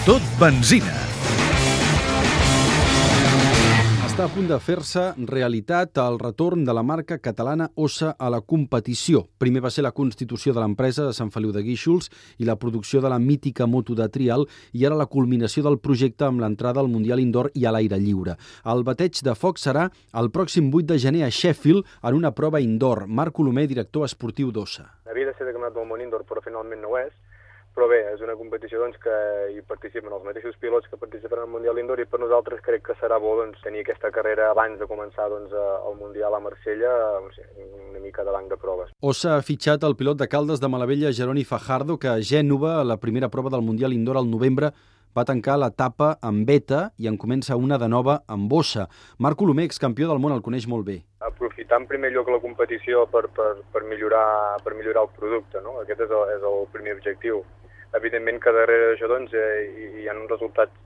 Tot benzina. Està a punt de fer-se realitat el retorn de la marca catalana Ossa a la competició. Primer va ser la constitució de l'empresa de Sant Feliu de Guíxols i la producció de la mítica moto de trial i ara la culminació del projecte amb l'entrada al Mundial Indoor i a l'aire lliure. El bateig de foc serà el pròxim 8 de gener a Sheffield en una prova indoor. Marc Colomer, director esportiu d'Ossa. Havia de ser de campionat del món indoor, però finalment no ho és però bé, és una competició doncs, que hi participen els mateixos pilots que participen al Mundial Indoor i per nosaltres crec que serà bo doncs, tenir aquesta carrera abans de començar doncs, el Mundial a Marsella, una mica de banc de proves. Ossa ha fitxat el pilot de Caldes de Malavella, Jeroni Fajardo, que a Gènova, a la primera prova del Mundial Indoor al novembre, va tancar l'etapa amb beta i en comença una de nova amb bossa. Marc Colomer, excampió del món, el coneix molt bé. Aprofitar en primer lloc la competició per, per, per, millorar, per millorar el producte, no? Aquest és el, és el primer objectiu evidentment que darrere d'això doncs, eh, hi, hi ha uns resultats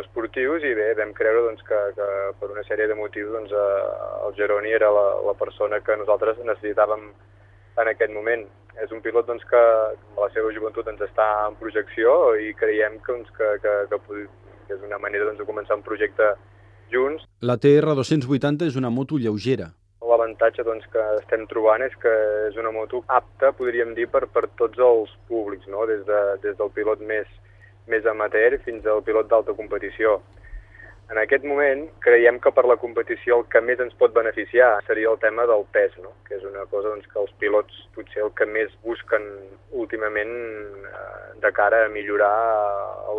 esportius i bé, vam creure doncs, que, que per una sèrie de motius doncs, eh, el Geroni era la, la persona que nosaltres necessitàvem en aquest moment. És un pilot doncs, que a la seva joventut ens està en projecció i creiem que, doncs, que, que, que, que és una manera doncs, de començar un projecte junts. La TR280 és una moto lleugera, L'avantatge doncs, que estem trobant és que és una moto apta, podríem dir, per, per tots els públics, no? des, de, des del pilot més, més amateur fins al pilot d'alta competició. En aquest moment creiem que per la competició el que més ens pot beneficiar seria el tema del pes, no? que és una cosa doncs, que els pilots potser el que més busquen últimament eh, de cara a millorar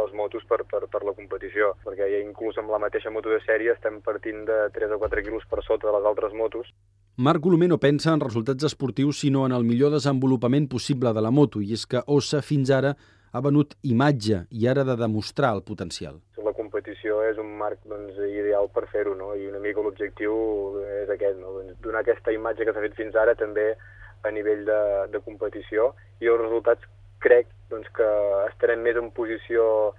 les motos per, per, per la competició, perquè ja inclús amb la mateixa moto de sèrie estem partint de 3 o 4 quilos per sota de les altres motos. Marc Colomer no pensa en resultats esportius sinó en el millor desenvolupament possible de la moto, i és que Ossa fins ara ha venut imatge i ara de demostrar el potencial competició és un marc doncs, ideal per fer-ho, no? i una mica l'objectiu és aquest, no? doncs, donar aquesta imatge que s'ha fet fins ara també a nivell de, de competició, i els resultats crec doncs, que estarem més en posició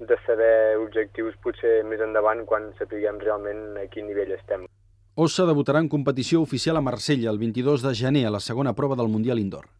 de saber objectius potser més endavant quan sapiguem realment a quin nivell estem. Ossa debutarà en competició oficial a Marsella el 22 de gener a la segona prova del Mundial Indoor.